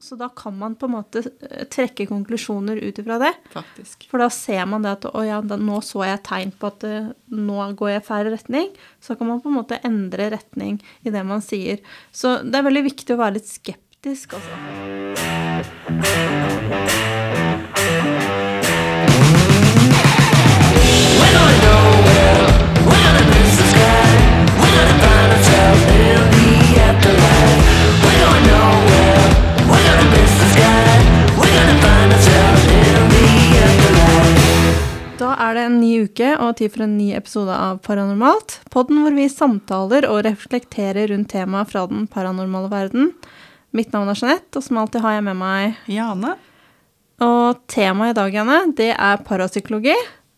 Så da kan man på en måte eh, trekke konklusjoner ut ifra det. Faktisk. For da ser man det at å ja, da, nå så jeg tegn på at eh, nå går jeg i feil retning. Så kan man på en måte endre retning i det man sier. Så det er veldig viktig å være litt skeptisk, altså. Er det en ny uke og tid for en ny episode av Paranormalt. Podden hvor vi samtaler og reflekterer rundt temaet fra den paranormale verden. Mitt navn er Jeanette, og som alltid har jeg med meg Jane? Og temaet i dag, Jane, det er parapsykologi.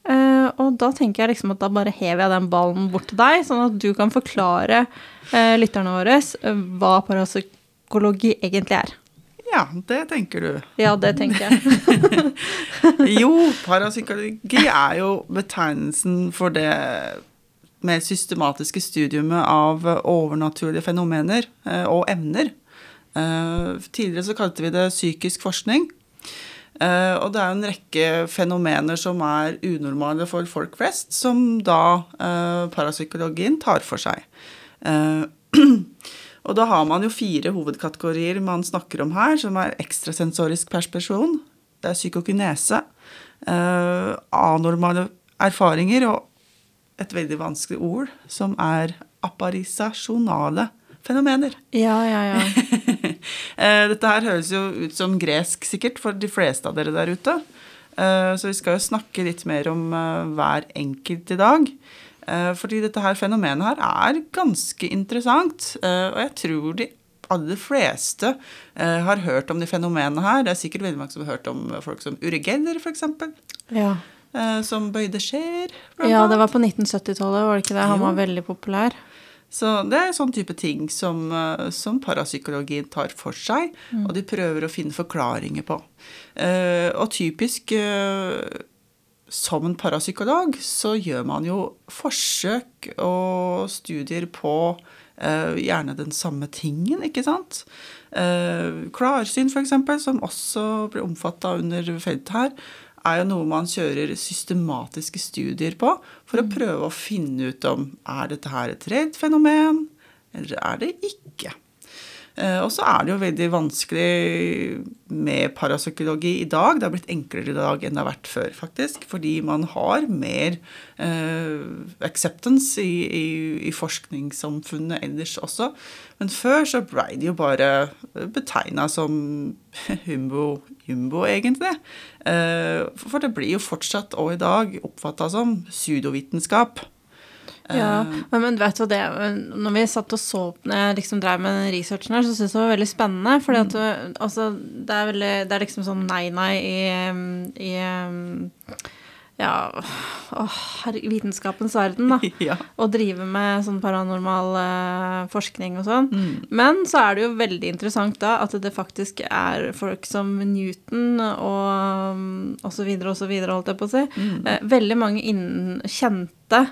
Uh, og da tenker jeg liksom at da bare hever jeg den ballen bort til deg, sånn at du kan forklare uh, lytterne våre uh, hva parapsykologi egentlig er. Ja, det tenker du. Ja, det tenker jeg. Jo, parapsykologi er jo betegnelsen for det mer systematiske studiumet av overnaturlige fenomener eh, og emner. Eh, Tidligere så kalte vi det psykisk forskning. Eh, Og det er en rekke fenomener som er unormale for folk flest, som da parapsykologien tar for seg. Og da har man jo fire hovedkategorier man snakker om her, som er ekstrasensorisk perspesjon, det er psykokinese, eh, anormale erfaringer og et veldig vanskelig ord, som er apparisasjonale fenomener. Ja, ja, ja. Eh, Dette her høres jo ut som gresk sikkert for de fleste av dere der ute. Eh, Så vi skal jo snakke litt mer om eh, hver enkelt i dag. Eh, Fordi dette her fenomenet her er ganske interessant. eh, Og jeg tror de aller fleste eh, har hørt om de fenomenene her. Det er sikkert veldig mange som har hørt om folk som Uri Geller, f.eks. ja. Som bøyde skjer. Ja, det var på 1970-tallet, var det ikke det? Han Jo. var veldig populær. Så det er sånn type ting som, som parapsykologien tar for seg, og de prøver å finne forklaringer på. Og typisk som en parapsykolog så gjør man jo forsøk og studier på eh, gjerne den samme tingen, ikke sant? Eh, klarsyn, eksempel, som også blir omfatta under feltet her, er jo noe man kjører systematiske studier på for å prøve å finne ut om er dette her et redd fenomen, eller er det ikke. Eh, Og så er det jo veldig vanskelig med parapsykologi i dag. Det har blitt enklere i dag enn det har vært før, faktisk. Fordi man har mer uh, acceptance i, i, i forskningssamfunnet ellers også. Men før så blei det jo bare betegna som humbo-jumbo, egentlig. Uh, for det blir jo fortsatt og i dag oppfatta som pseudovitenskap. Ja, Eh, men, vet du det Når vi satt og så Når jeg liksom drev med den researchen her, så syntes jeg det var veldig spennende. For altså, det er veldig Det er liksom sånn nei-nei i, i Ja, åh, vitenskapens verden, da. ja. Å drive med sånn paranormal eh, forskning og sånn. Mm. Men så er det jo veldig interessant da at det faktisk er folk som Newton og, um, og så videre og så videre, holdt jeg på å si. Mm. Eh, veldig mange innen kjente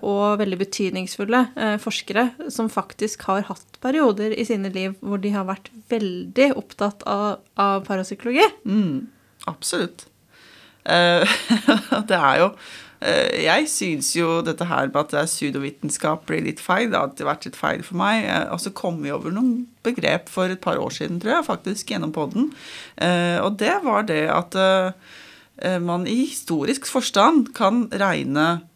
og veldig betydningsfulle eh, forskere som faktisk har hatt perioder i sine liv hvor de har vært veldig opptatt av, av parapsykologi. Mm, absolutt. Eh, det er jo eh, Jeg syns jo dette her med at det er pseudovitenskap blir litt feil. Det har alltid vært litt feil for meg. Eh, og så kom vi over noen begrep for et par år siden, tror jeg, faktisk, gjennom podden. Eh, og det var det at eh, eh, man i historisk forstand kan regne eh,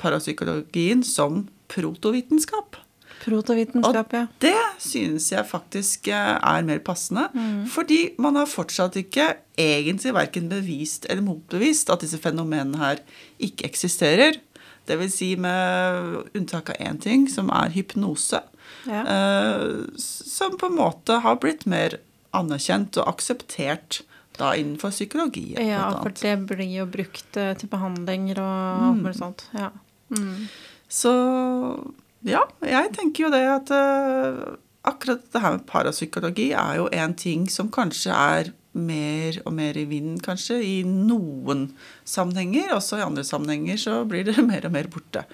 parapsykologien som protovitenskap. Protovitenskap, ja. Og Det synes jeg faktisk eh, er mer passende. Fordi man har fortsatt ikke egentlig verken bevist eller motbevist at disse fenomenene her ikke eksisterer. Det vil si med unntak av én ting, som er hypnose. Ja. eh, som på en måte har blitt mer anerkjent og akseptert da innenfor psykologien. Ja, for det blir jo brukt eh, til behandlinger og alt mulig sånt. Ja. Mm. Så ja, jeg tenker jo det at uh, akkurat det her med parapsykologi er jo en ting som kanskje er mer og mer i vinden, kanskje, i noen sammenhenger. Også i andre sammenhenger så blir det mer og mer borte.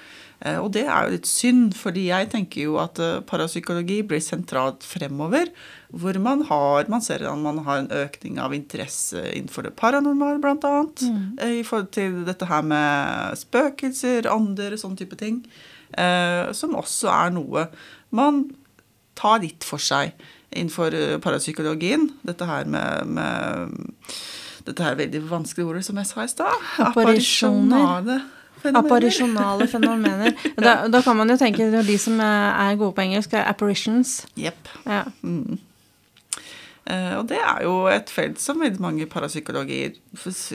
Eh, og det er jo litt synd, fordi jeg tenker jo at eh, parapsykologi blir sentralt fremover. Hvor man har Man ser at man har en økning av interesse innenfor det paranormale, annet. Mm. eh, I forhold til dette her med spøkelser, ander, sånne type ting. eh, Som også er noe man tar litt for seg innenfor parapsykologien. Dette her med, med Dette her veldig vanskelige ordet som jeg sa i stad. Apparisjoner. Apparisjonale fenomener. Apparisjonale fenomener. Da, da kan man jo tenke at de som er gode på engelsk, er apparitions. Yep. Ja. Mm. Eh, Og det er jo et felt som veldig mange parapsykologer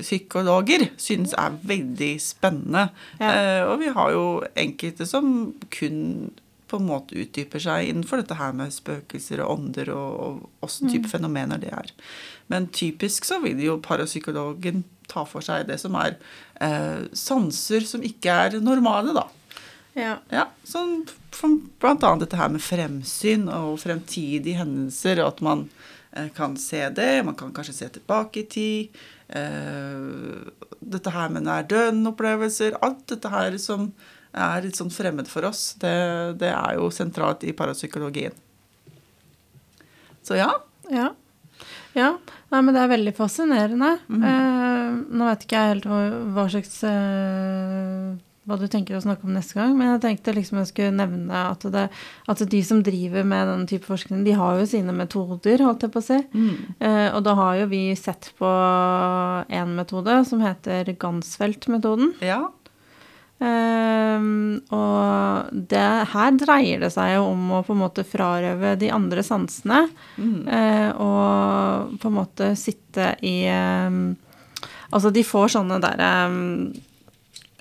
psykologer synes er veldig spennende. Ja. Eh, Og vi har jo enkelte som kun på en måte utdyper seg innenfor dette her med spøkelser og ånder og, åssen type fenomener det er. Men typisk så vil jo parapsykologen ta for seg det som er eh, sanser som ikke er normale, da. ja. Ja, som blant annet dette her med fremsyn og fremtidige hendelser, og at man eh, kan se det, man kan kanskje se tilbake i tid. Eh, dette her med nær-døden-opplevelser, alt dette her som er litt sånn fremmed for oss, det, det er jo sentralt i parapsykologien. Så ja. Ja. ja. Nei, men det er veldig fascinerende. Eh, nå vet ikke jeg helt hva, hva slags eh, Hva du tenker å snakke om neste gang, men jeg tenkte liksom jeg skulle nevne at, det, at de som driver med den type forskning, de har jo sine metoder, holdt jeg på å si. Eh, og da har jo vi sett på en metode som heter Gansfeldt-metoden. Ja. Ehm, og det, her dreier det seg jo om å på en måte frarøve de andre sansene. eh, og på en måte sitte i ehm, Altså, de får sånne derre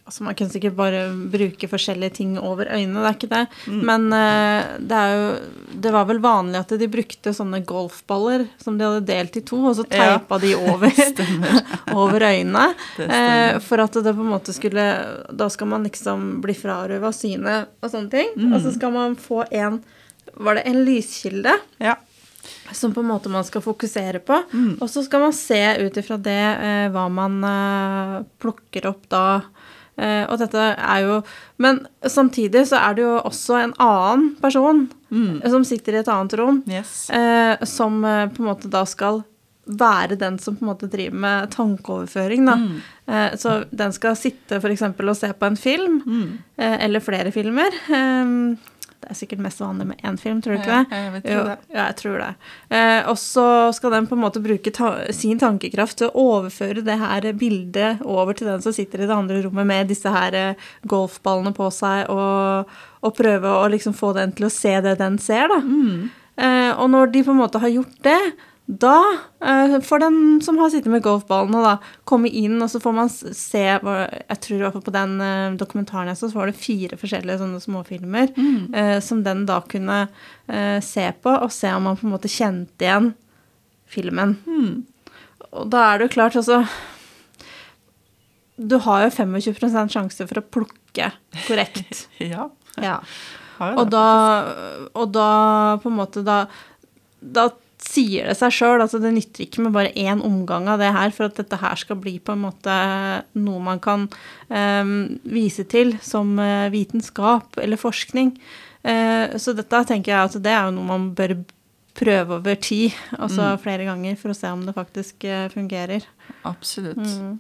Altså, man kan sikkert bare bruke forskjellige ting over øynene, det er ikke det. Men uh, det jo Det var vel vanlig at de brukte sånne golfballer som de hadde delt i to, og så Ja. de over, over øynene. Eh, for at det på en måte skulle Da skal man liksom bli frarøva synet og sånne ting. Og så skal man få en Var det en lyskilde? ja. som på en måte man skal fokusere på. Og så skal man se ut ifra det eh, hva man eh, plukker opp da. Eh, og dette er jo Men samtidig så er det jo også en annen person mm. som sitter i et annet rom, Yes. eh, som eh, på en måte da skal være den som på en måte driver med tankeoverføring. Da. Eh, så den skal sitte f.eks. og se på en film, eh, eller flere filmer. Eh, det er sikkert mest vanlig med én film, tror du ikke det? jeg vet Jo, det. ja, jeg tror det. Eh, og så skal den på en måte bruke ta sin tankekraft til å overføre det her bildet over til den som sitter i det andre rommet med disse her eh, golfballene på seg, og, og prøve å liksom få den til å se det den ser, da. Eh, og når de på en måte har gjort det, da eh, får den som har sittet med golfballene, da, komme inn, og så får man se Jeg tror i hvert fall på den eh, dokumentaren jeg så, så var det fire forskjellige sånne småfilmer eh, som den da kunne eh, se på, og se om man på en måte kjente igjen filmen. Og da er det jo klart, altså Du har jo 25% sjanse for å plukke korrekt. Ja. Ja. Og da, og da på en måte da, da sier det seg sjøl. Altså det nytter ikke med bare én omgang av det her for at dette her skal bli på en måte noe man kan eh, vise til som eh, vitenskap eller forskning. Eh, så dette tenker jeg at det er jo noe man bør prøve over tid, altså flere ganger, for å se om det faktisk eh, fungerer. Absolutt. Mm.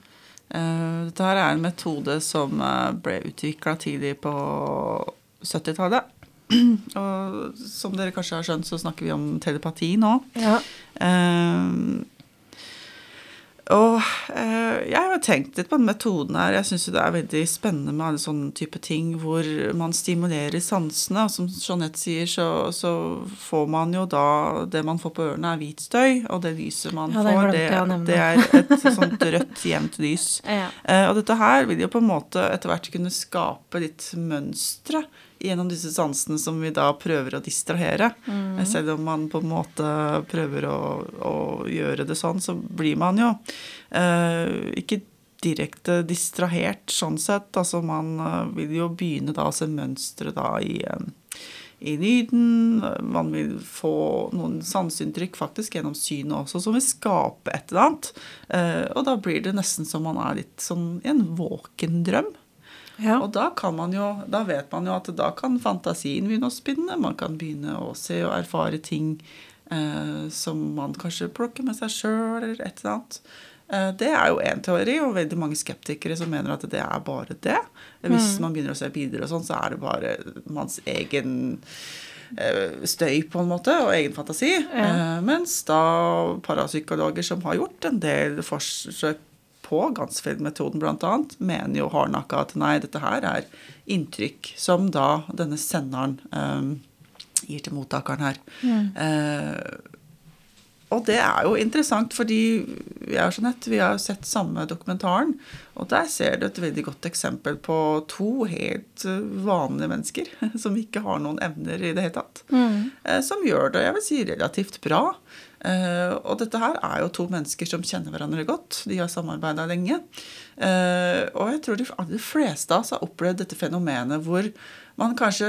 Uh, dette her er en metode som ble utvikla tidlig på 70-tallet. Og som dere kanskje har skjønt, så snakker vi om telepati nå. Ja. Uh, og uh, jeg har tenkt litt på den metoden her. Jeg syns det er veldig spennende med alle sånne type ting hvor man stimulerer sansene. Og som Jeanette sier, så, så får man jo da Det man får på ørene, er hvit støy. Og det lyset man Ja, det får, det, det er et sånt rødt, jevnt lys. Ja. Uh, og dette her vil jo på en måte etter hvert kunne skape litt mønstre gjennom disse sansene som vi da prøver å distrahere. Mm. Selv om man på en måte prøver å, å gjøre det sånn, så blir man jo eh, ikke direkte distrahert sånn sett. Altså man eh, vil jo begynne da å se mønstre da i, eh, i lyden. Man vil få noen sanseinntrykk faktisk gjennom synet også, som vil skape et eller annet. Eh, og da blir det nesten som man er litt sånn i en våken drøm. Ja. Og da, kan man jo, da vet man jo at da kan fantasien begynne å spinne. Man kan begynne å se og erfare ting eh, som man kanskje plukker med seg sjøl, eller et eller annet. Eh, det er jo én teori, og veldig mange skeptikere som mener at det er bare det. Hvis man begynner å se bilder og sånn, så er det bare manns egen eh, støy, på en måte, og egen fantasi. Ja. mens da parapsykologer som har gjort en del forsøk på Gansfeld-metoden bl.a., mener jo hardnakka at nei, dette her er inntrykk som da denne senderen eh, gir til mottakeren her. Eh, og det er jo interessant, fordi jeg og Jeanette vi har jo sett samme dokumentaren. Og der ser du et veldig godt eksempel på to helt eh, vanlige mennesker som ikke har noen evner i det hele tatt. eh, Som gjør det, jeg vil si, relativt bra. Eh, Og dette her er jo to mennesker som kjenner hverandre godt. De har samarbeida lenge. Eh, Og jeg tror de aller fleste av oss har opplevd dette fenomenet hvor man kanskje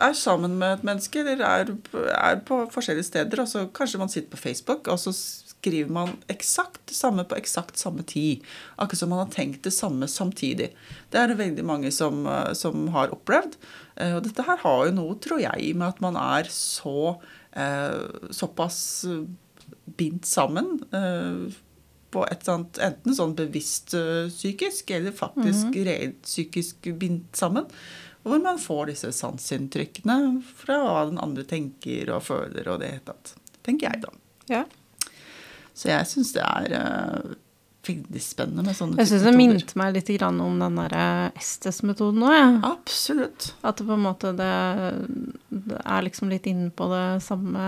er sammen med et menneske, eller er, er på forskjellige steder, og så kanskje man sitter på Facebook, og så skriver man eksakt det samme på eksakt samme tid. Akkurat som man har tenkt det samme samtidig. Det er det veldig mange som, eh, som har opplevd. Eh, Og dette her har jo noe, tror jeg, med at man er så såpass bindt sammen. Eh, på et sånt, enten sånn bevisst eh, psykisk, eller faktisk reelt psykisk bindt sammen. Hvor man får disse sanseinntrykkene fra hva den andre tenker og føler og det hele tatt. Tenker jeg, da. ja. Så jeg syns det er eh, veldig spennende med sånne Jeg syns typer det metoder. minte meg litt grann om den derre Estes-metoden òg, jeg. Absolutt. At det på en måte det, det er liksom litt inne på det samme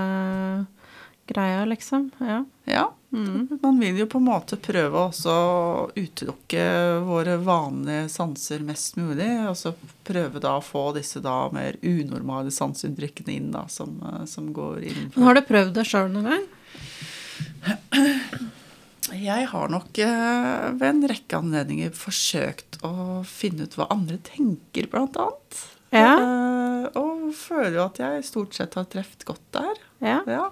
greia, liksom. Ja. Ja. Man vil jo på en måte prøve også å utelukke våre vanlige sanser mest mulig, og så prøve da å få disse da mer unormale sanseinntrykkene inn, da, som, eh, som går innenfor. har du prøvd det sjøl noen gang? Jeg har nok eh, ved en rekke anledninger forsøkt å finne ut hva andre tenker, blant annet. Ja. Eh, og føler jo at jeg stort sett har truffet godt der. Ja. Ja.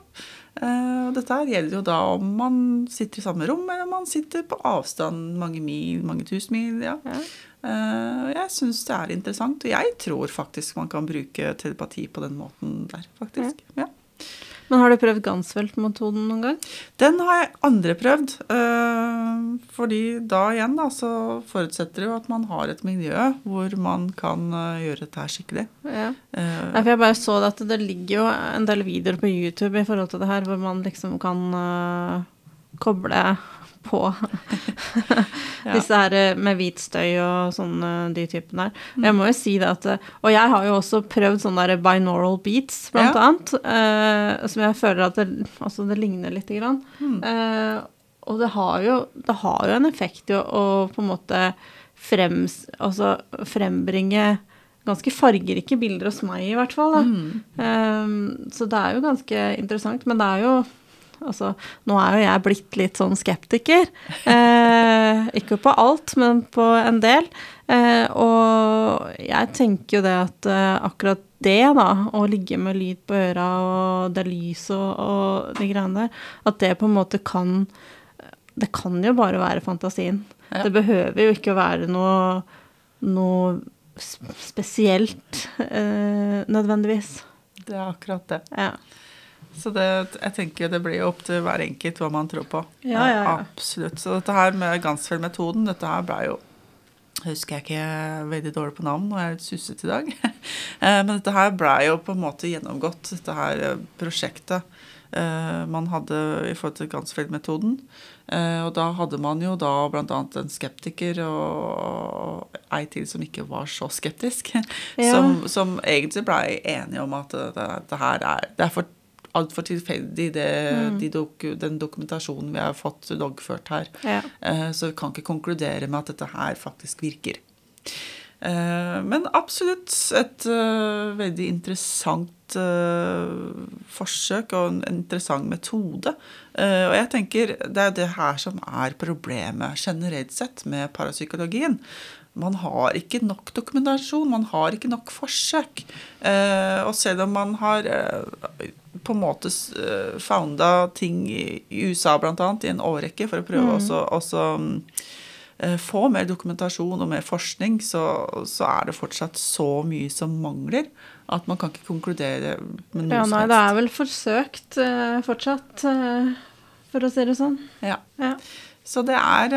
Eh, og dette her gjelder jo da om man sitter i samme rom, eller om man sitter på avstand mange mil, mange tusen mil. ja. Ja. Eh, jeg syns det er interessant, og jeg tror faktisk man kan bruke telepati på den måten der, faktisk. Ja. Men har du prøvd Gansfeldt-metoden noen gang? Den har jeg andre prøvd. eh, fordi da igjen da, så forutsetter det jo at man har et miljø hvor man kan eh, gjøre dette her skikkelig. Ja. Eh, Nei, for jeg bare så det at det ligger jo en del videoer på YouTube i forhold til det her, hvor man liksom kan koble på disse her øh, med hvit støy og sånne de typene der. Jeg må jo si det at øh, Og jeg har jo også prøvd sånne der binaural beats, blant Ja. annet, uh, som jeg føler at det, altså det ligner lite grann. Eh, og det har, jo, det har jo en effekt jo å på en måte frems, altså frembringe ganske fargerike bilder hos meg, i hvert fall. Da. Um, så det er jo ganske interessant. Men det er jo Altså, nå er jo jeg blitt litt sånn skeptiker. Eh, ikke på alt, men på en del. Eh, og jeg tenker jo det at eh, akkurat det, da, å ligge med lyd på øra og det lyset og, og de greiene der, at det på en måte kan Det kan jo bare være fantasien. Ja. Det behøver jo ikke å være noe, noe spesielt eh, nødvendigvis. det er akkurat det. Ja. Så det, jeg tenker det blir jo opp til hver enkelt hva man tror på. Ja, ja, ja. Absolutt. Så dette her med Gansfeld-metoden, dette her ble jo husker jeg ikke veldig dårlig på navn, og jeg er litt susset i dag. Eh, Men dette her ble jo på en måte gjennomgått, dette her eh, prosjektet eh, man hadde i forhold til Gansfeld-metoden. Og da hadde man jo da annet en skeptiker og ei til som ikke var så skeptisk, Ja. som, som egentlig blei enige om at det, det her er Det er for altfor tilfeldig, det, de dok, den dokumentasjonen vi har fått loggført her. Ja. Eh, Så vi kan ikke konkludere med at dette her faktisk virker. Eh, Men absolutt et eh, veldig interessant forsøk og en interessant metode. Og jeg tenker det er det her som er problemet generelt sett med parapsykologien. man har ikke nok dokumentasjon, man har ikke nok forsøk. Og selv om man har på en måte uh, founda ting i, USA bl.a. i en årrekke for å prøve mm. også, også uh, få mer dokumentasjon og mer forskning, så, så, er det fortsatt så mye som mangler at man kan ikke konkludere med noe ja, nei, Det er vel forsøkt uh, fortsatt, for å si det sånn. Ja. ja. Så det er,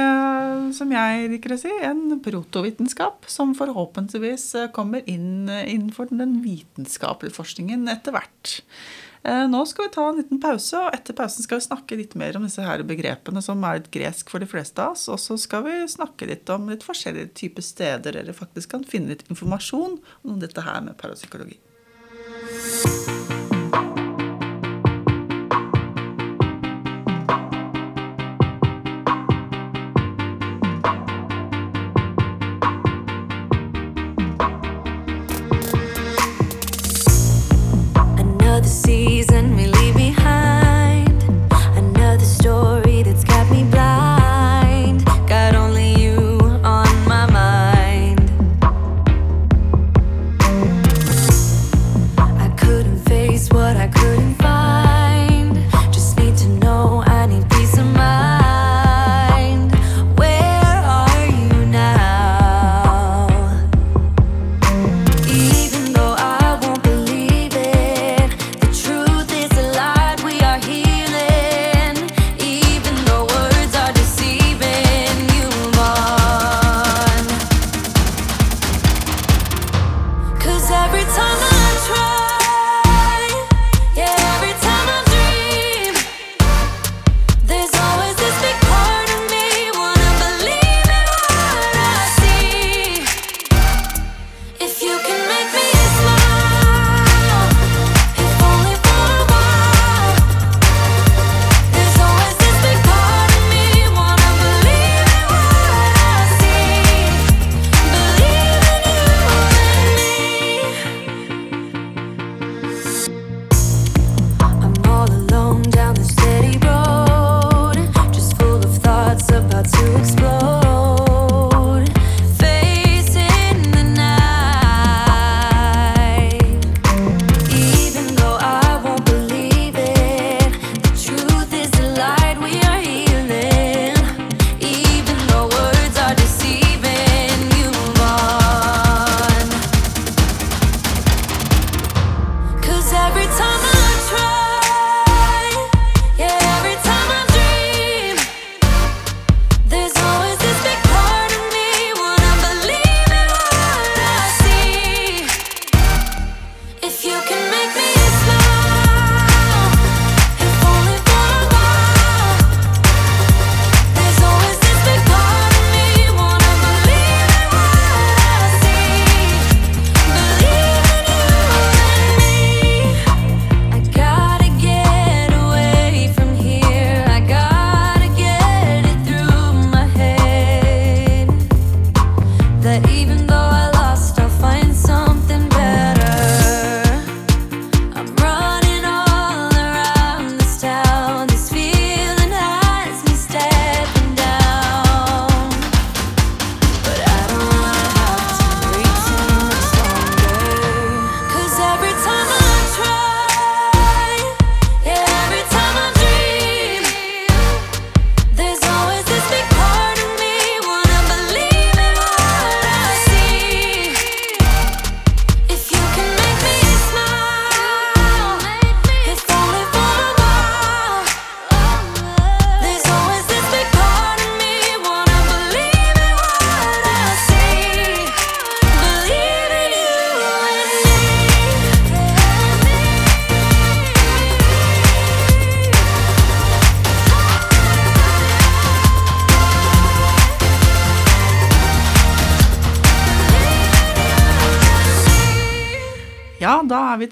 som jeg liker å si, en protovitenskap som forhåpentligvis kommer inn innenfor den vitenskapelige forskningen etter hvert. Eh, nå skal vi ta en liten pause, og etter pausen skal vi snakke litt mer om disse her begrepene som er litt gresk for de fleste av oss. Og så skal vi snakke litt om litt forskjellige typer steder der dere faktisk kan finne litt informasjon om dette her med parapsykologi.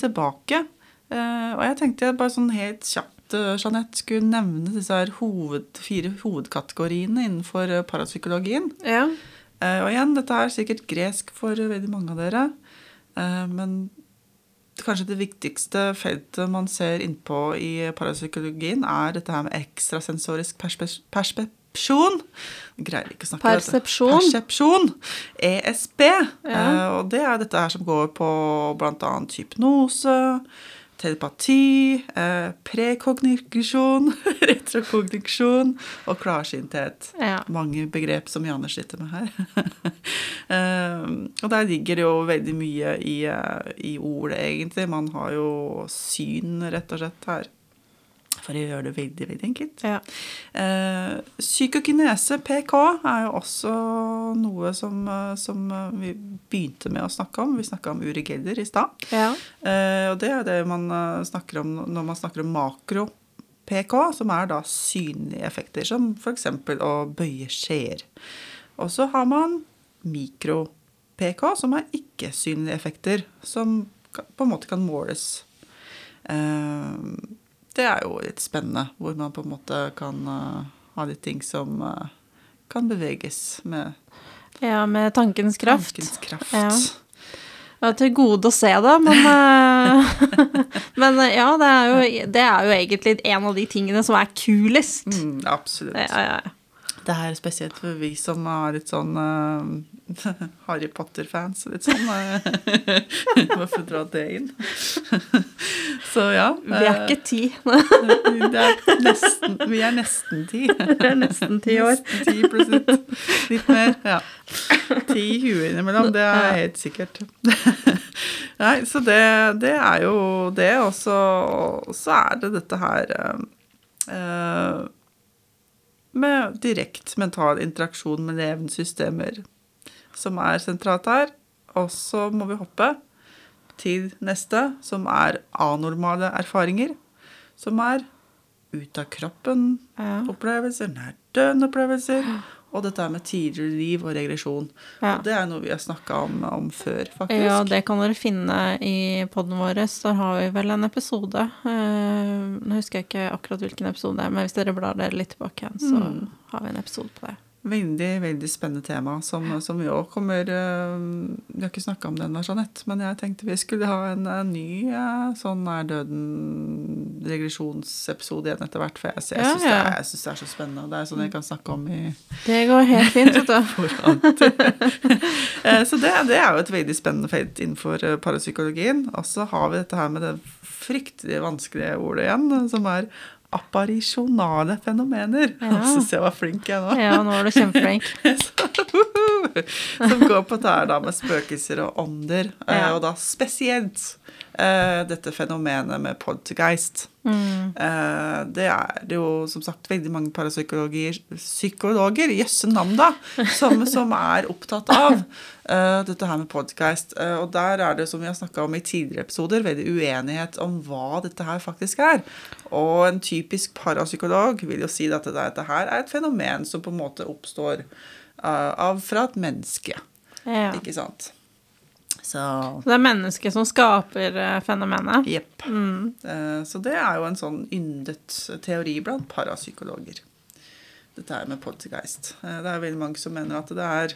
Tilbake. Uh, og jeg tenkte jeg bare sånn helt kjapt uh, Jeanette, skulle nevne disse her hoved, fire hovedkategoriene innenfor uh, parapsykologien. Ja. Og igjen, dette er sikkert gresk for veldig mange av dere. men kanskje det viktigste feltet man ser innpå i parapsykologien, er dette her med ekstrasensorisk perspe perspe persepsjon. Greier ikke å snakke. Persepsjon. Persepsjon. ESP. Ja. Eh, og det er dette her som går på bl.a. hypnose, telepati, eh, prekognisjon, retrokognisjon og klarsynthet. Ja. Mange begrep som Janne sliter med her. Eh, og der ligger det jo veldig mye i, i ordet, egentlig. Man har jo syn, rett og slett, her. For å gjøre det veldig, veldig enkelt. Ja. Eh, psykokinese, PK, er jo også noe som, eh, som eh, vi begynte med å snakke om. Vi snakka om Uri Geller i stad. ja. Eh, og det er det man eh, snakker om når man snakker om makro-PK, som er da synlige effekter, som f.eks. å bøye skjeer. Og så har man mikro-PK, som er ikke-synlige effekter, som på en måte kan måles. Eh, det er jo litt spennende, hvor man på en måte kan uh, ha litt ting som uh, kan beveges med ja, med tankens kraft. tankens kraft. Ja. Det var til gode å se det, men eh, Men ja, det er, jo, det er jo egentlig en av de tingene som er kulest. Mm, absolutt. Ja, ja, ja. Det er spesielt for vi som er litt sånn uh, Harry Potter-fans. Litt sånn uh, Hvorfor dra det inn? Så ja. Vi er ikke ti. eh, det er nesten, vi er nesten ti. Vi er nesten ti år. Nesten ti pluss litt, litt mer. Ja. Ti i huet innimellom, det er helt sikkert. Nei, så det, det er jo det. Og så er det dette her eh, eh, med direkte mental interaksjon med levende systemer som er sentralt her. Og så må vi hoppe til neste, som er anormale erfaringer. Som er ut av kroppen, Ja. opplevelser, nær døden-opplevelser, og dette med tidligere liv og regresjon. Ja. Og det er noe vi har snakka om, om før, faktisk. Ja, det kan dere finne i poden vår. Der har vi vel en episode. Eh, Nå husker jeg ikke akkurat hvilken episode det er, men hvis dere blar dere litt tilbake igjen, så Mm. har vi en episode på det. Veldig, veldig spennende tema, som, som vi òg kommer eh, Vi har ikke snakka om den, Jeanette, men jeg tenkte vi skulle ha en, en ny eh, sånn nær døden-regresjonsepisode igjen etter hvert. For jeg, jeg, jeg syns ja, ja. det, det er så spennende. og Det er sånn jeg kan snakke om i Det går helt fint, vet du. Eh, Så det, det er jo et veldig spennende felt innenfor parapsykologien. Og så har vi dette her med det fryktelig vanskelige ordet igjen, som er apparisjonale fenomener. Ja. Syns jeg var flink, jeg nå. Ja, nå er du kjempeflink. Som går på det her da med spøkelser og ånder, eh, Ja. og da spesielt eh, dette fenomenet med poltergeist. Mm. Eh, det er det jo som sagt veldig mange parapsykologer, psykologer, jøsse navn da, som, som er opptatt av eh, dette her med poltergeist. Eh, og der er det, som vi har snakka om i tidligere episoder, veldig uenighet om hva dette her faktisk er. Og en typisk parapsykolog vil jo si at dette, dette her er et fenomen som på en måte oppstår eh, av, fra et menneske. Ja. Ikke sant? Så Så det er mennesket som skaper eh, fenomenet. Jepp. Mm. Eh, Så det er jo en sånn yndet teori blant parapsykologer. Dette her med poltergeist. Eh, Det er veldig mange som mener at det er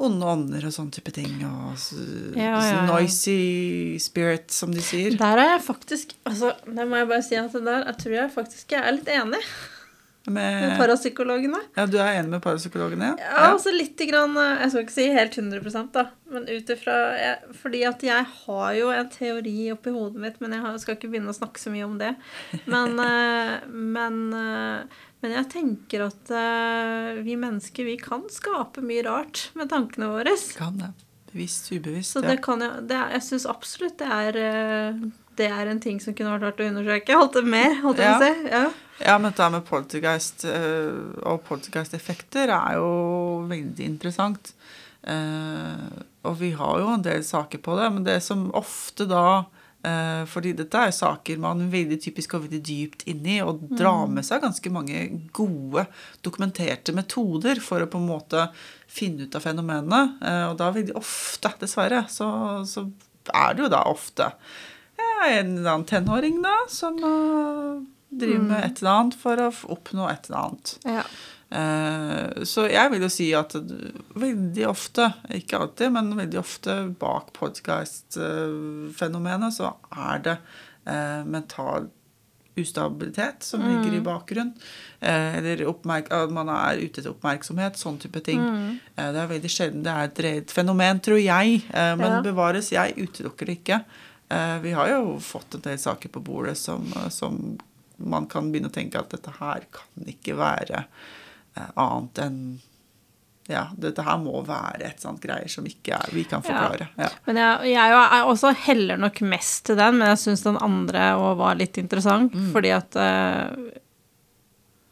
onde ånder og sånn type ting. Og så, Ja, ja, ja. noisy spirit, som de sier. Der er jeg faktisk altså, Det må jeg bare si at der jeg tror jeg faktisk jeg er litt enig med Med, parapsykologene. ja, du er enig med parapsykologene? Ja, altså litt grann, eh, Jeg skal ikke si helt 100% da, men ut ifra Fordi at jeg har jo en teori oppi hodet mitt, men jeg skal ikke begynne å snakke så mye om det. Men, eh, men, eh, men jeg tenker at vi mennesker vi kan skape mye rart med tankene våre. Kan det. Bevisst, ubevisst. Så ja. det kan jeg det Jeg syns absolutt det er det er en ting som kunne vært verdt å undersøke. Holdt det mer, holdt jeg på å si. Ja. Ja, men dette med poltergeist eh, og poltergeist-effekter er jo veldig interessant. Eh, og vi har jo en del saker på det, men det som ofte da eh, fordi dette er saker man veldig typisk går veldig dypt inn i og drar med seg ganske mange gode, dokumenterte metoder for å på en måte finne ut av fenomenene. Og da veldig ofte, dessverre, så, så er det jo da ofte en eller annen tenåring da, som driver med et eller annet for å oppnå et eller annet. Ja. Eh, så jeg vil jo si at veldig ofte, ikke alltid, men veldig ofte bak podcast-fenomenet så er det eh, mental ustabilitet som ligger i bakgrunnen. Eh, eller at man er ute etter oppmerksomhet. Sånn type ting. Mm. det er veldig sjelden det er et reelt fenomen, tror jeg. Men Ja. bevares, jeg utelukker det ikke. Vi har jo fått en del saker på bordet som, som man kan begynne å tenke at dette her kan ikke være eh, annet enn ja, dette her må være et sånt greier som ikke er, vi kan forklare. Ja. Men jeg, jeg er også heller nok mest til den, men jeg syns den andre òg var litt interessant, Mm. fordi at eh,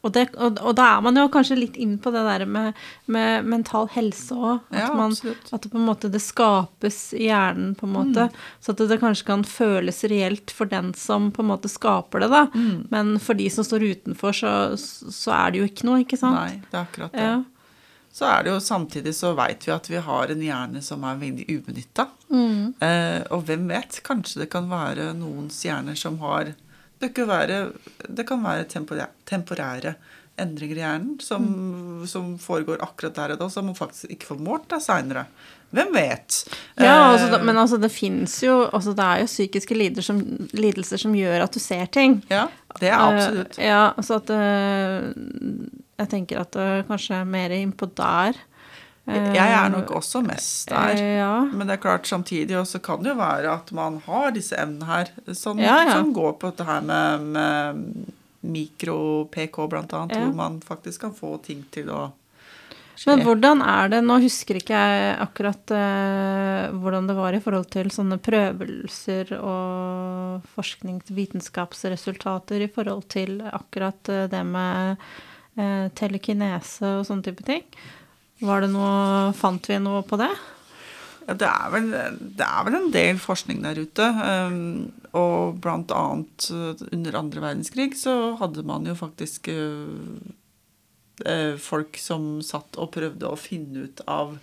og, det, og, og da er man jo kanskje litt inn på det der med, med mental helse òg. At, Ja, man- at det på en måte det skapes i hjernen, på en måte. Mm. Så at det, det kanskje kan føles reelt for den som på en måte skaper det, da. Mm. Men for de som står utenfor, så, så er det jo ikke noe, ikke sant? Nei, det er akkurat det. Ja. Så er det jo samtidig så veit vi at vi har en hjerne som er veldig ubenytta. Mm. Eh, og hvem vet, kanskje det kan være noens hjerner som har Det være, det kan være temporære, temporære endringer i hjernen som, Mm. som foregår akkurat der og da, som man faktisk ikke får målt seinere. Hvem vet? Ja, Eh, altså, men altså, det fins jo altså, Det er jo psykiske lidelser som, lidelser som gjør at du ser ting. ja, det er absolutt. Uh, ja, så at uh, Jeg tenker at det kanskje er mer innpå der. Jeg er nok også mest der. eh, ja. Men det er klart samtidig også kan det jo være at man har disse evnene her som, Ja, ja. som går på dette her med, med mikro-PK, annet, Ja. hvor man faktisk kan få ting til å skje. Men hvordan er det Nå husker ikke jeg akkurat eh, hvordan det var i forhold til sånne prøvelser og forskningsvitenskapsresultater i forhold til akkurat eh, det med eh, telekinese og sånne type ting. Var det noe Fant vi noe på det? Ja, det, er vel, det er vel en del forskning der ute. um, og blant annet uh, under andre verdenskrig så hadde man jo faktisk eh, folk som satt og prøvde å finne ut av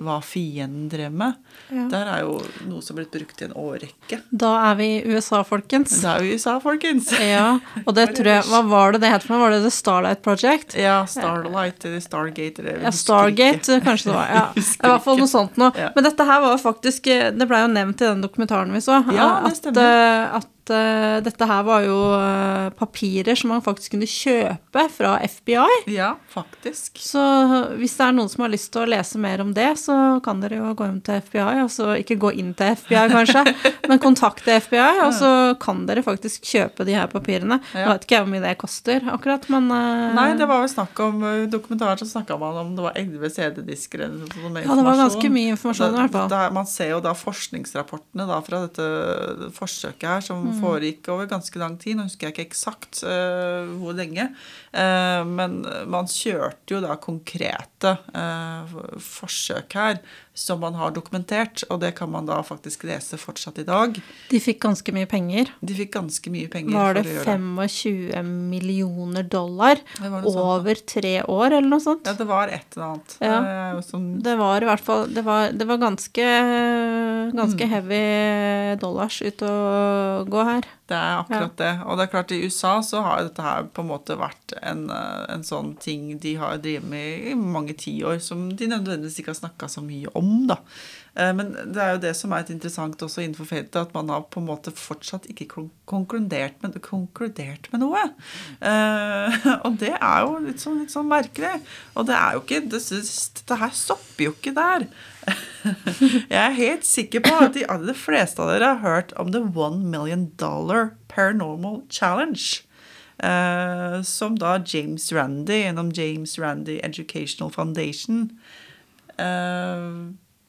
hva fienden drev med. Ja. Der er jo noe som er blitt brukt i en årrekke. Da er vi i USA, folkens. Da er vi i USA, folkens. Ja, og det tror jeg Hva var det det het for noe? Var det The Starlight Project? Ja, Starlight eller Stargate eller Ja, Stargate, ikke. kanskje det var. Ja. I hvert fall noe sånt noe. Ja. Men dette her var jo faktisk Det blei jo nevnt i den dokumentaren vi så. Ja, det at, stemmer. Eh, at uh, dette her var jo uh, papirer som man faktisk kunne kjøpe fra FBI. Ja, faktisk. Så hvis det er noen som har lyst til å lese mer om det, så kan dere jo gå inn til FBI. Altså ikke gå inn til FBI, kanskje, men kontakte FBI, og så kan dere faktisk kjøpe de her papirene. Jeg vet ikke hvor mye det koster, akkurat, men uh, Nei, det var vel snakk om dokumentaren så snakka man om det var 11 CD-disker eller noe sånt Ja, det var ganske mye informasjon i hvert fall. Man ser jo da forskningsrapportene da fra dette forsøket her, som Mm. foregikk over ganske lang tid. Nå husker jeg ikke eksakt uh, hvor lenge. Uh, men man kjørte jo da konkrete uh, forsøk her som man har dokumentert, og det kan man da faktisk lese fortsatt i dag. De fikk ganske mye penger. De fikk ganske mye penger Var det for å gjøre det. 25 millioner dollar over tre år, eller noe sånt? Ja, det var et eller annet. Ja. Det sånn Det var i hvert fall Det var, det var ganske, Mm. ganske heavy dollars ut å gå her. Det er akkurat det. Og det er klart, i USA så har dette her på en måte vært en, eh, en sånn ting de har drevet med i mange tiår, som de nødvendigvis ikke har snakka så mye om, da. Eh, Men det er jo det som er et interessant også innenfor feltet, at man har på en måte fortsatt ikke konkludert med, konkludert med noe. Eh, og det er jo litt sånn, litt sånn merkelig. Og det er jo ikke det, det her stopper jo ikke der. Jeg er helt sikker på at de aller fleste av dere har hørt om The One Million Dollar Paranormal Challenge. Uh, som da James Randy gjennom James Randy Educational Foundation eh,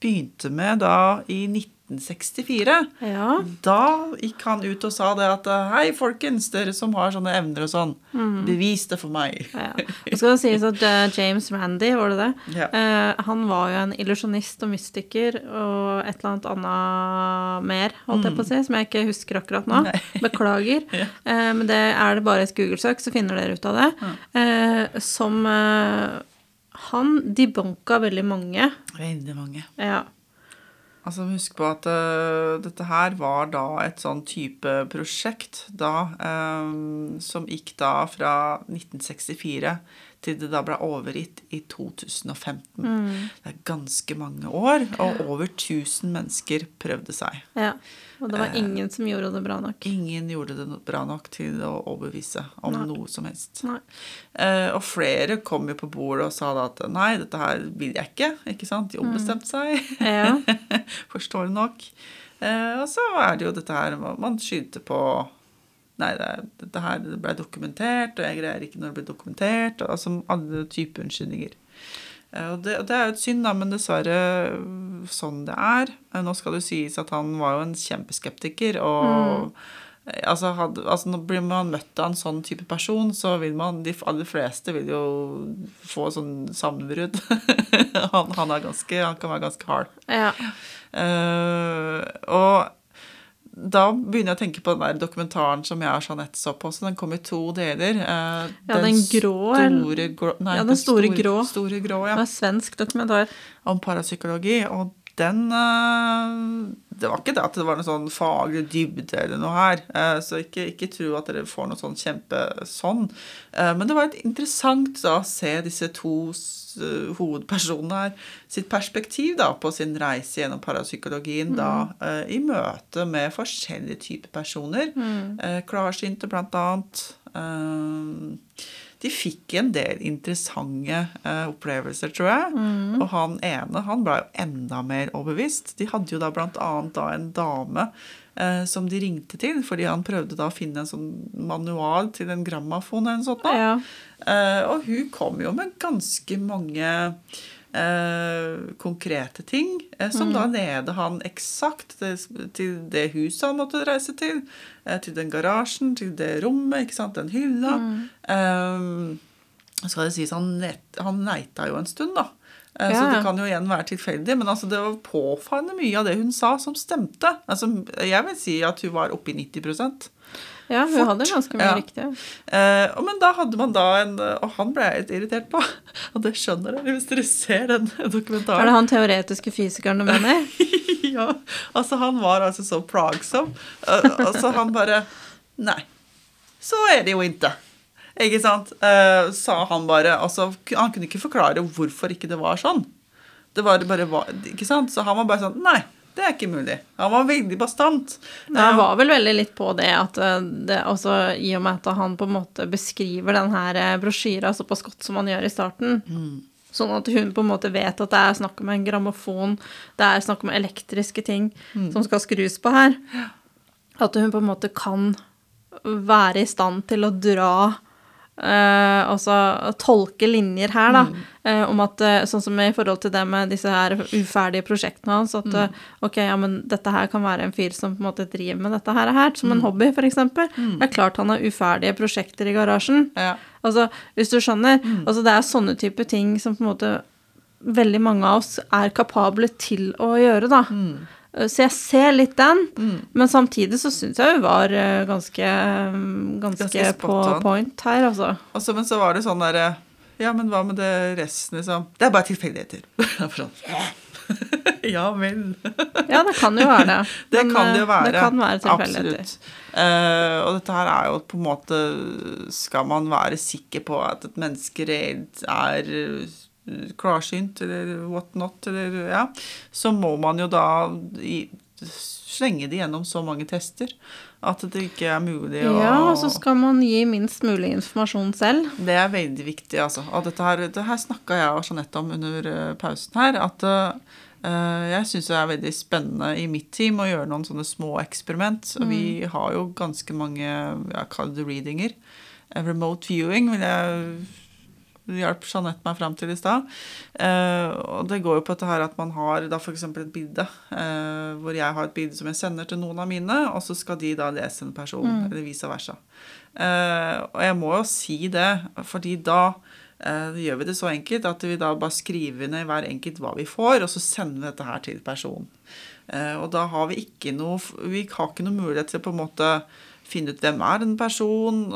begynte med da i 1964. Ja. Da gikk han ut og sa det at hei, folkens, dere som har sånne evner og sånn, bevis det for meg. ja. Og skal det sies at eh, James Randy, var det det? Ja. Eh, han var jo en illusjonist og mystiker og et eller annet annet mer, holdt jeg på å si, som jeg ikke husker akkurat nå. Mm. Nei. Beklager. Ja. Eh, men det er det bare et Google-søk, så finner dere ut av det. Som Han debunka veldig mange. Veldig mange. Ja. Altså, Husk på at uh, dette her var da et sånn type prosjekt da, um, som gikk da fra 1964 til det da ble overgitt i 2015. Mm. Det er ganske mange år, og over 1000 mennesker prøvde seg. Ja, Og det var ingen som gjorde det bra nok? Ingen gjorde det bra nok til å overbevise om nei. noe som helst. Eh, og flere kom jo på bordet og sa da at nei, dette her vil jeg ikke. ikke sant? De ombestemte seg. Ja. Forståelig nok. Eh, og så er det jo dette her man skyter på Nei, det, dette her ble dokumentert, og jeg greier ikke når det blir dokumentert. Og, altså alle typer unnskyldninger. Eh, og det, og det, er jo et synd, da, men dessverre sånn det er. Eh, nå skal det sies at han var jo en kjempeskeptiker, og mm. Altså, had, altså, blir man møtt av en sånn type person, så vil man De aller fleste vil jo få sånn sammenbrudd. han, han, Han kan være ganske hard. Ja. Uh, og da begynner jeg å tenke på den der dokumentaren som jeg og Jeanette så på. Så den kom i to deler. Eh, ja, den, den grå store grå, nei, Ja, den store, store grå. Store grå ja. Det var svensk dokumentar. Om parapsykologi. Og den eh, Det var ikke det at det var noe sånn faglig dybde eller noe her. Eh, så ikke, ikke tro at dere får noe sånn kjempe sånn. Eh, men det var et interessant da å se disse to hovedpersonene her sitt perspektiv da, på sin reise gjennom parapsykologien mm. da, i møte med forskjellige typer personer. Mm. Klarsynte, blant annet. De fikk en del interessante opplevelser, tror jeg. Mm. Og han ene han ble jo enda mer overbevist. De hadde jo da annet da en dame uh, som de ringte til, fordi han prøvde da å finne en sånn manual til en grammafon eller noe sånt. Da. Ja. Uh, og hun kom jo med ganske mange eh, konkrete ting eh, som mm. da nede han eksakt til, det huset han måtte reise til, eh, til den garasjen, til det rommet, ikke sant, den hylla. Mm. Eh, skal det sies, han, han neita jo en stund, da. Ja. Så det kan jo igjen være tilfeldig, men altså det var påfallende mye av det hun sa, som stemte. Altså, jeg vil si at hun var oppe i 90 ja, hun Fort. hadde ganske mye ja. riktig. Eh, men da hadde man da en Og han ble jeg litt irritert på. Og det skjønner dere hvis dere ser den dokumentaren. Er det han teoretiske fysikeren du mener? ja. Altså, han var altså så plagsom. Uh, altså, han bare Nei. Så er det jo ikke. Ikke sant? Uh, sa han bare. Altså, han kunne ikke forklare hvorfor ikke det var sånn. Det var bare Ikke sant? Så han var bare sånn Nei, det er ikke mulig. Han var veldig bastant. Ja, han var vel veldig litt på det at eh, det, også, I og med at han på en måte beskriver den her eh, brosjyra såpass godt som han gjør i starten. Mm. Sånn at hun på en måte vet at det er snakk om en grammofon, det er snakk om elektriske ting mm. som skal skrus på her. At hun på en måte kan være i stand til å dra Uh, altså tolke linjer her, da, mm. uh, om at uh, Sånn som i forhold til det med disse her uferdige prosjektene hans, at mm. ok, ja, men dette her kan være en fyr som på en måte driver med dette her, her som mm. en hobby, f.eks. Mm. Det er klart han har uferdige prosjekter i garasjen. Ja. Altså, hvis du skjønner. Mm. Altså, det er sånne type ting som på en måte veldig mange av oss er kapable til å gjøre, da. Eh, så jeg ser litt den, mm. men samtidig så syns jeg hun var eh, ganske, ganske, ganske på point her, altså. altså. Men så var det sånn derre Ja, men hva med det resten, liksom? Det er bare tilfeldigheter. ja vel. ja, det kan jo være det. Det men, kan det jo være. Det kan være tilfeldigheter. Absolutt. Uh, og dette her er jo på en måte Skal man være sikker på at et menneske reelt er klarsynt eller whatnot, eller ja, så må man jo da i, slenge det gjennom så mange tester at det ikke er mulig å Ja, og så skal man gi minst mulig informasjon selv. Det er veldig viktig, altså. Og dette her, det her snakka jeg og Jeanette om under uh, pausen her. At uh, jeg syns det er veldig spennende i mitt team å gjøre noen sånne små eksperiment. Mm. Vi har jo ganske mange jeg kaller det readinger. Remote viewing vil jeg hjalp Jeanette meg fram til i stad. Eh, og det går jo på dette her at man har da f.eks. et bilde eh, hvor jeg har et bilde som jeg sender til noen av mine, og så skal de da lese en person, mm. eller vice versa. Eh, og jeg må jo si det, fordi da gjør vi det så enkelt at vi da bare skriver ned hver enkelt hva vi får, og så sender vi dette her til personen. Og da har vi ikke noe Vi har ikke noe mulighet til på en måte finne ut hvem er den personen,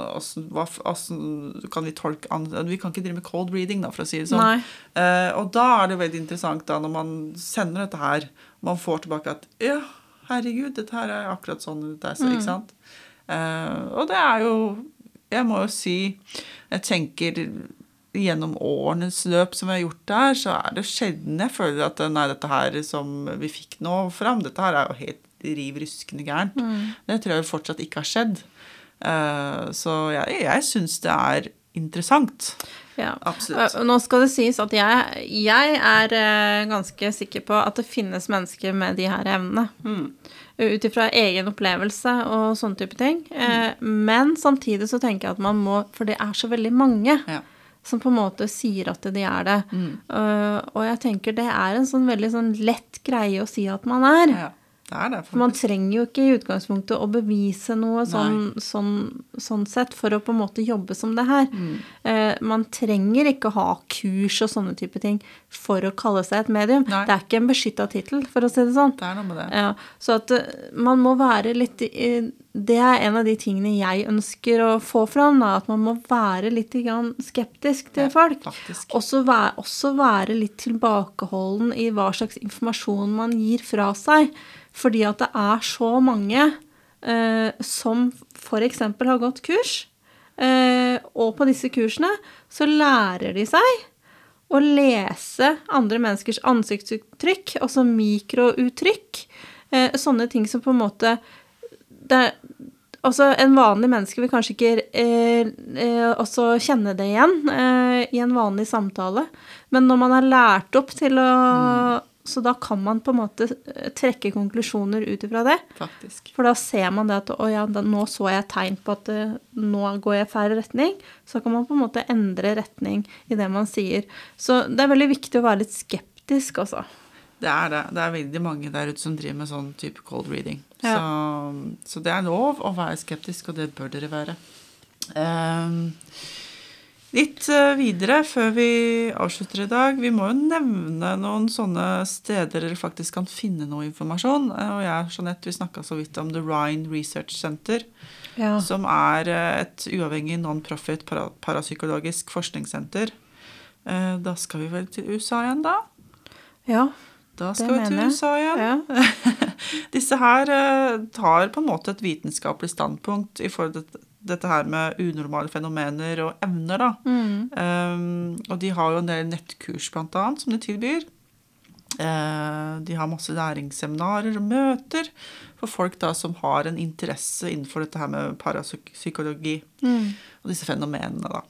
kan vi tolke Vi kan ikke drive med cold reading, da, for å si det sånn. Uh, og da er det veldig interessant da, når man sender dette her, man får tilbake at ja, herregud, dette her er akkurat sånn det er, mm. ikke sant? Uh, og det er jo Jeg må jo si Jeg tenker gjennom årenes løp som vi har gjort der, så er det sjelden jeg føler at nei, dette her som vi fikk nå fram, dette her er jo helt riv ruskende gærent. Mm. Det tror jeg fortsatt ikke har skjedd. Uh, så jeg, jeg syns det er interessant. Ja. Absolutt. Nå skal det sies at jeg, jeg er uh, ganske sikker på at det finnes mennesker med de her evnene. Mm. Ut ifra egen opplevelse og sånne type ting. Mm. men samtidig så tenker jeg at man må For det er så veldig mange. Ja som på en måte sier at de er det. Mm. Og jeg tenker det er en sånn veldig sånn lett greie å si at man er. Ja. Det er det, For man trenger jo ikke i utgangspunktet å bevise noe sånn, sånn, sånn, sett for å på en måte jobbe som det her. Mm. Eh, man trenger ikke å ha kurs og sånne type ting for å kalle seg et medium. Nei. Det er ikke en beskytta tittel, for å si det sånn. Det er noe med det. Ja, så at uh, man må være litt Det er en av de tingene jeg ønsker å få fram, da, at man må være litt skeptisk til ja, folk. Også være, også være litt tilbakeholden i hva slags informasjon man gir fra seg. Fordi at det er så mange eh, som f.eks. har gått kurs. Eh, og på disse kursene så lærer de seg å lese andre menneskers ansiktsuttrykk, altså mikrouttrykk. Eh, sånne ting som på en måte det, Altså, en vanlig menneske vil kanskje ikke eh, eh, også kjenne det igjen eh, i en vanlig samtale. Men når man er lært opp til å mm så da kan man på en måte eh, trekke konklusjoner ut ifra det. Faktisk. For da ser man det at å ja, da, nå så jeg tegn på at uh, nå går jeg i feil retning. Så kan man på en måte endre retning i det man sier. Så det er veldig viktig å være litt skeptisk, altså. Det er det. Det er veldig mange der ute som driver med sånn type cold reading. Ja. Så, så, det er lov å være skeptisk, og det bør dere være. Um, Litt eh, videre før vi avslutter i dag. Vi må jo nevne noen sånne steder dere faktisk kan finne noe informasjon. Eh, og jeg og Jeanette vi snakka så vidt om The Rhine Research Center. Ja. Som er eh, et uavhengig non-profit parapsykologisk forskningssenter. Da skal vi vel til USA igjen, da? Ja. Da skal vi til USA igjen. Ja. Disse her tar på en måte et vitenskapelig standpunkt i forhold dette her med unormale fenomener og evner, da. Mm. Um, og de har jo en del nettkurs, blant annet, som de tilbyr. Uh, de har masse læringsseminarer og møter for folk da som har en interesse innenfor dette her med parapsykologi mm. og disse fenomenene, da.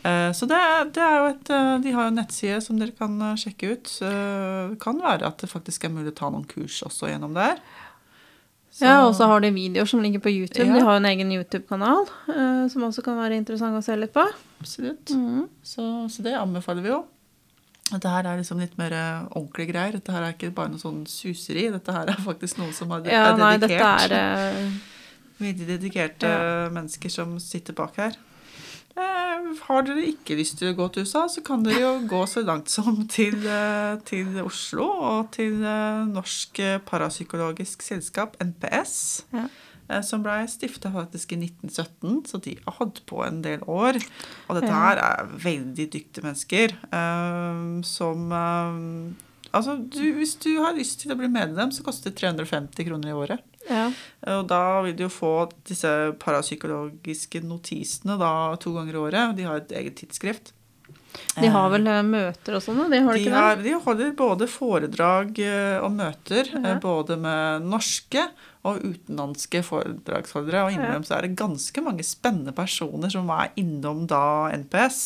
Uh, så det, det, er jo et uh, De har jo en nettside som dere kan sjekke ut. det kan være at det faktisk er mulig å ta noen kurs også gjennom der. Så. Ja, og så har de videoer som ligger på YouTube. Ja. De har en egen YouTube-kanal uh, som også kan være interessant å se litt på. Absolutt. Mm. Så, så, det anbefaler vi jo. Dette her er liksom litt mer eh, ordentlige greier. Dette her er ikke bare noe sånn suseri. Dette her er faktisk noe som er, ja, er dedikert. Nei, dette er... Uh... Veldig dedikerte ja. mennesker som sitter bak her. Eh, har dere ikke lyst til å gå til USA, så kan dere jo gå så langt som til, eh, til Oslo og til eh, Norsk Parapsykologisk Selskap, NPS. Ja. Som ble stifta faktisk i 1917, så de har hatt på en del år. Og dette her er veldig dyktige mennesker som Altså, du, hvis du har lyst til å bli medlem, så koster det 350 kroner i året. Ja. Og da vil du jo få disse parapsykologiske notisene da, to ganger i året. De har et eget tidsskrift. De har vel eh, møter og sånn? De, har de, har, de holder både foredrag eh, og møter. Ja. Eh, både med norske og utenlandske foredragsholdere. Og innimellom så er det ganske mange spennende personer som er innom da NPS.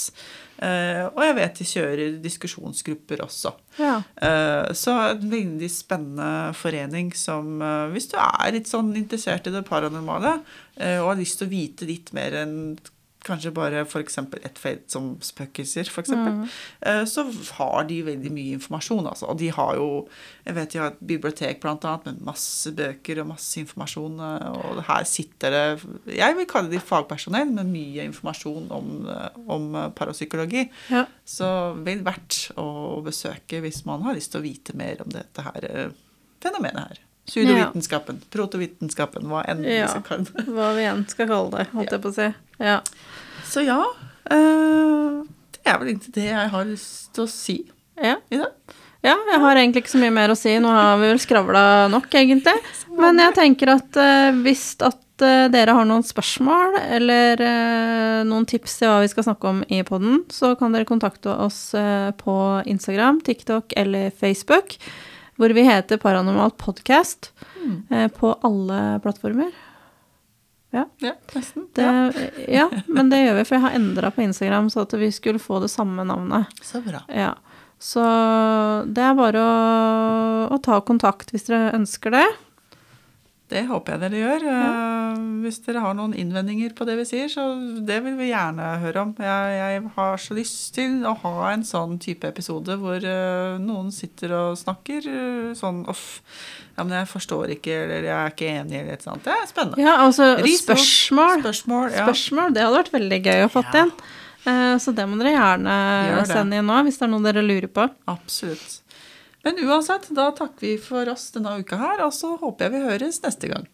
Uh, og jeg vet de kjører diskusjonsgrupper også. Ja. Uh, så en veldig spennende forening som uh, Hvis du er litt sånn interessert i det paranormale og har lyst til å vite litt mer enn kanskje bare f.eks. ett felt som spøkelser, f.eks., mm. Eh, så har de veldig mye informasjon. Altså. Og de har jo Jeg vet de har et bibliotek blant annet med masse bøker og masse informasjon. Eh, og her sitter det Jeg vil kalle de fagpersonell med mye informasjon om, eh, om parapsykologi. Ja. Så vel verdt å besøke hvis man har lyst til å vite mer om dette her fenomenet her. Pseudovitenskapen. Protovitenskapen. Hva enn vi skal kalle det. Hva vi enn skal kalle det, holdt jeg på å si. Ja. Så ja. eh, det er vel egentlig det jeg har lyst til å si ja. i dag. Ja, jeg har egentlig ikke så mye mer å si. Nå har vi vel skravla nok, egentlig. Men jeg tenker at eh, hvis at eh, dere har noen spørsmål eller noen tips til hva vi skal snakke om i podden, så kan dere kontakte oss på Instagram, TikTok eller Facebook, hvor vi heter Paranormalt podcast eh, på alle plattformer. Ja. Ja, nesten. Det, ja. men det gjør vi, for jeg har endra på Instagram så at vi skulle få det samme navnet. Så bra. Ja. Så det er bare å, å ta kontakt hvis dere ønsker det. Det håper jeg dere gjør. Eh, Hvis dere har noen innvendinger på det vi sier, så det vil vi gjerne høre om. Jeg, jeg har så lyst til å ha en sånn type episode hvor uh, noen sitter og snakker uh, sånn uff, ja, men jeg forstår ikke, eller jeg er ikke enig, eller et eller annet. Det er spennende. Ja, altså Ris, spørsmål. Spørsmål, ja. Spørsmål, det hadde vært veldig gøy å få Ja. Eh, Så det må dere gjerne sende inn nå, hvis det er noe dere lurer på. Absolutt. Men uansett, da takker vi for oss denne uka her, og så håper jeg vi høres neste gang.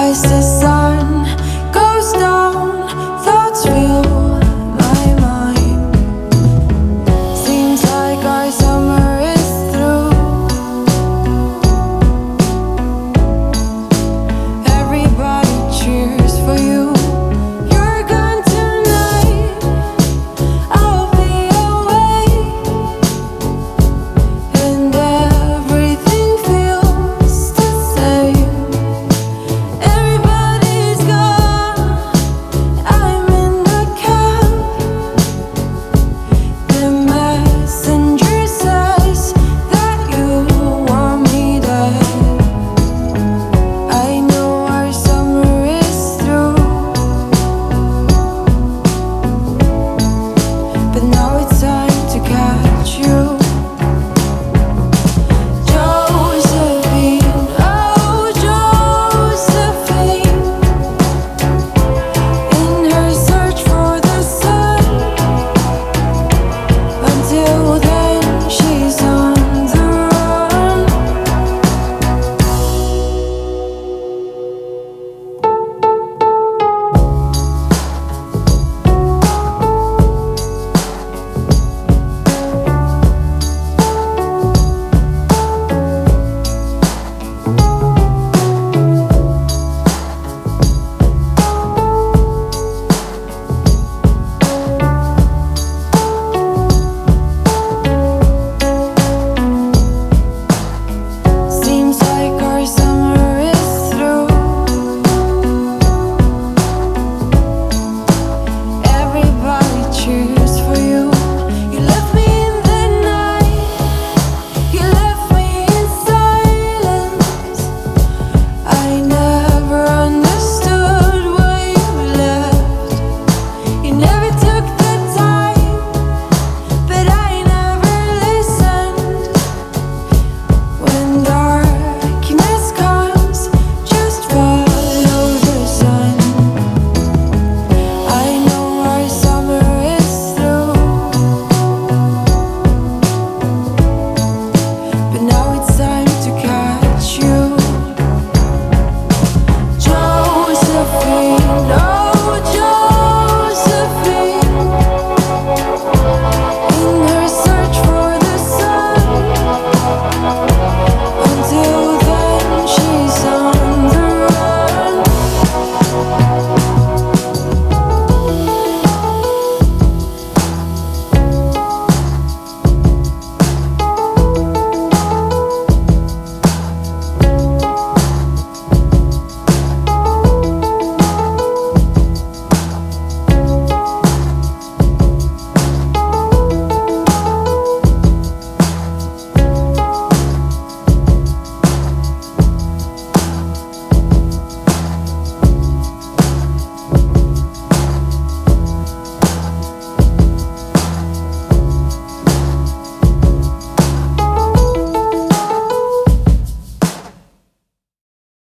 I said. You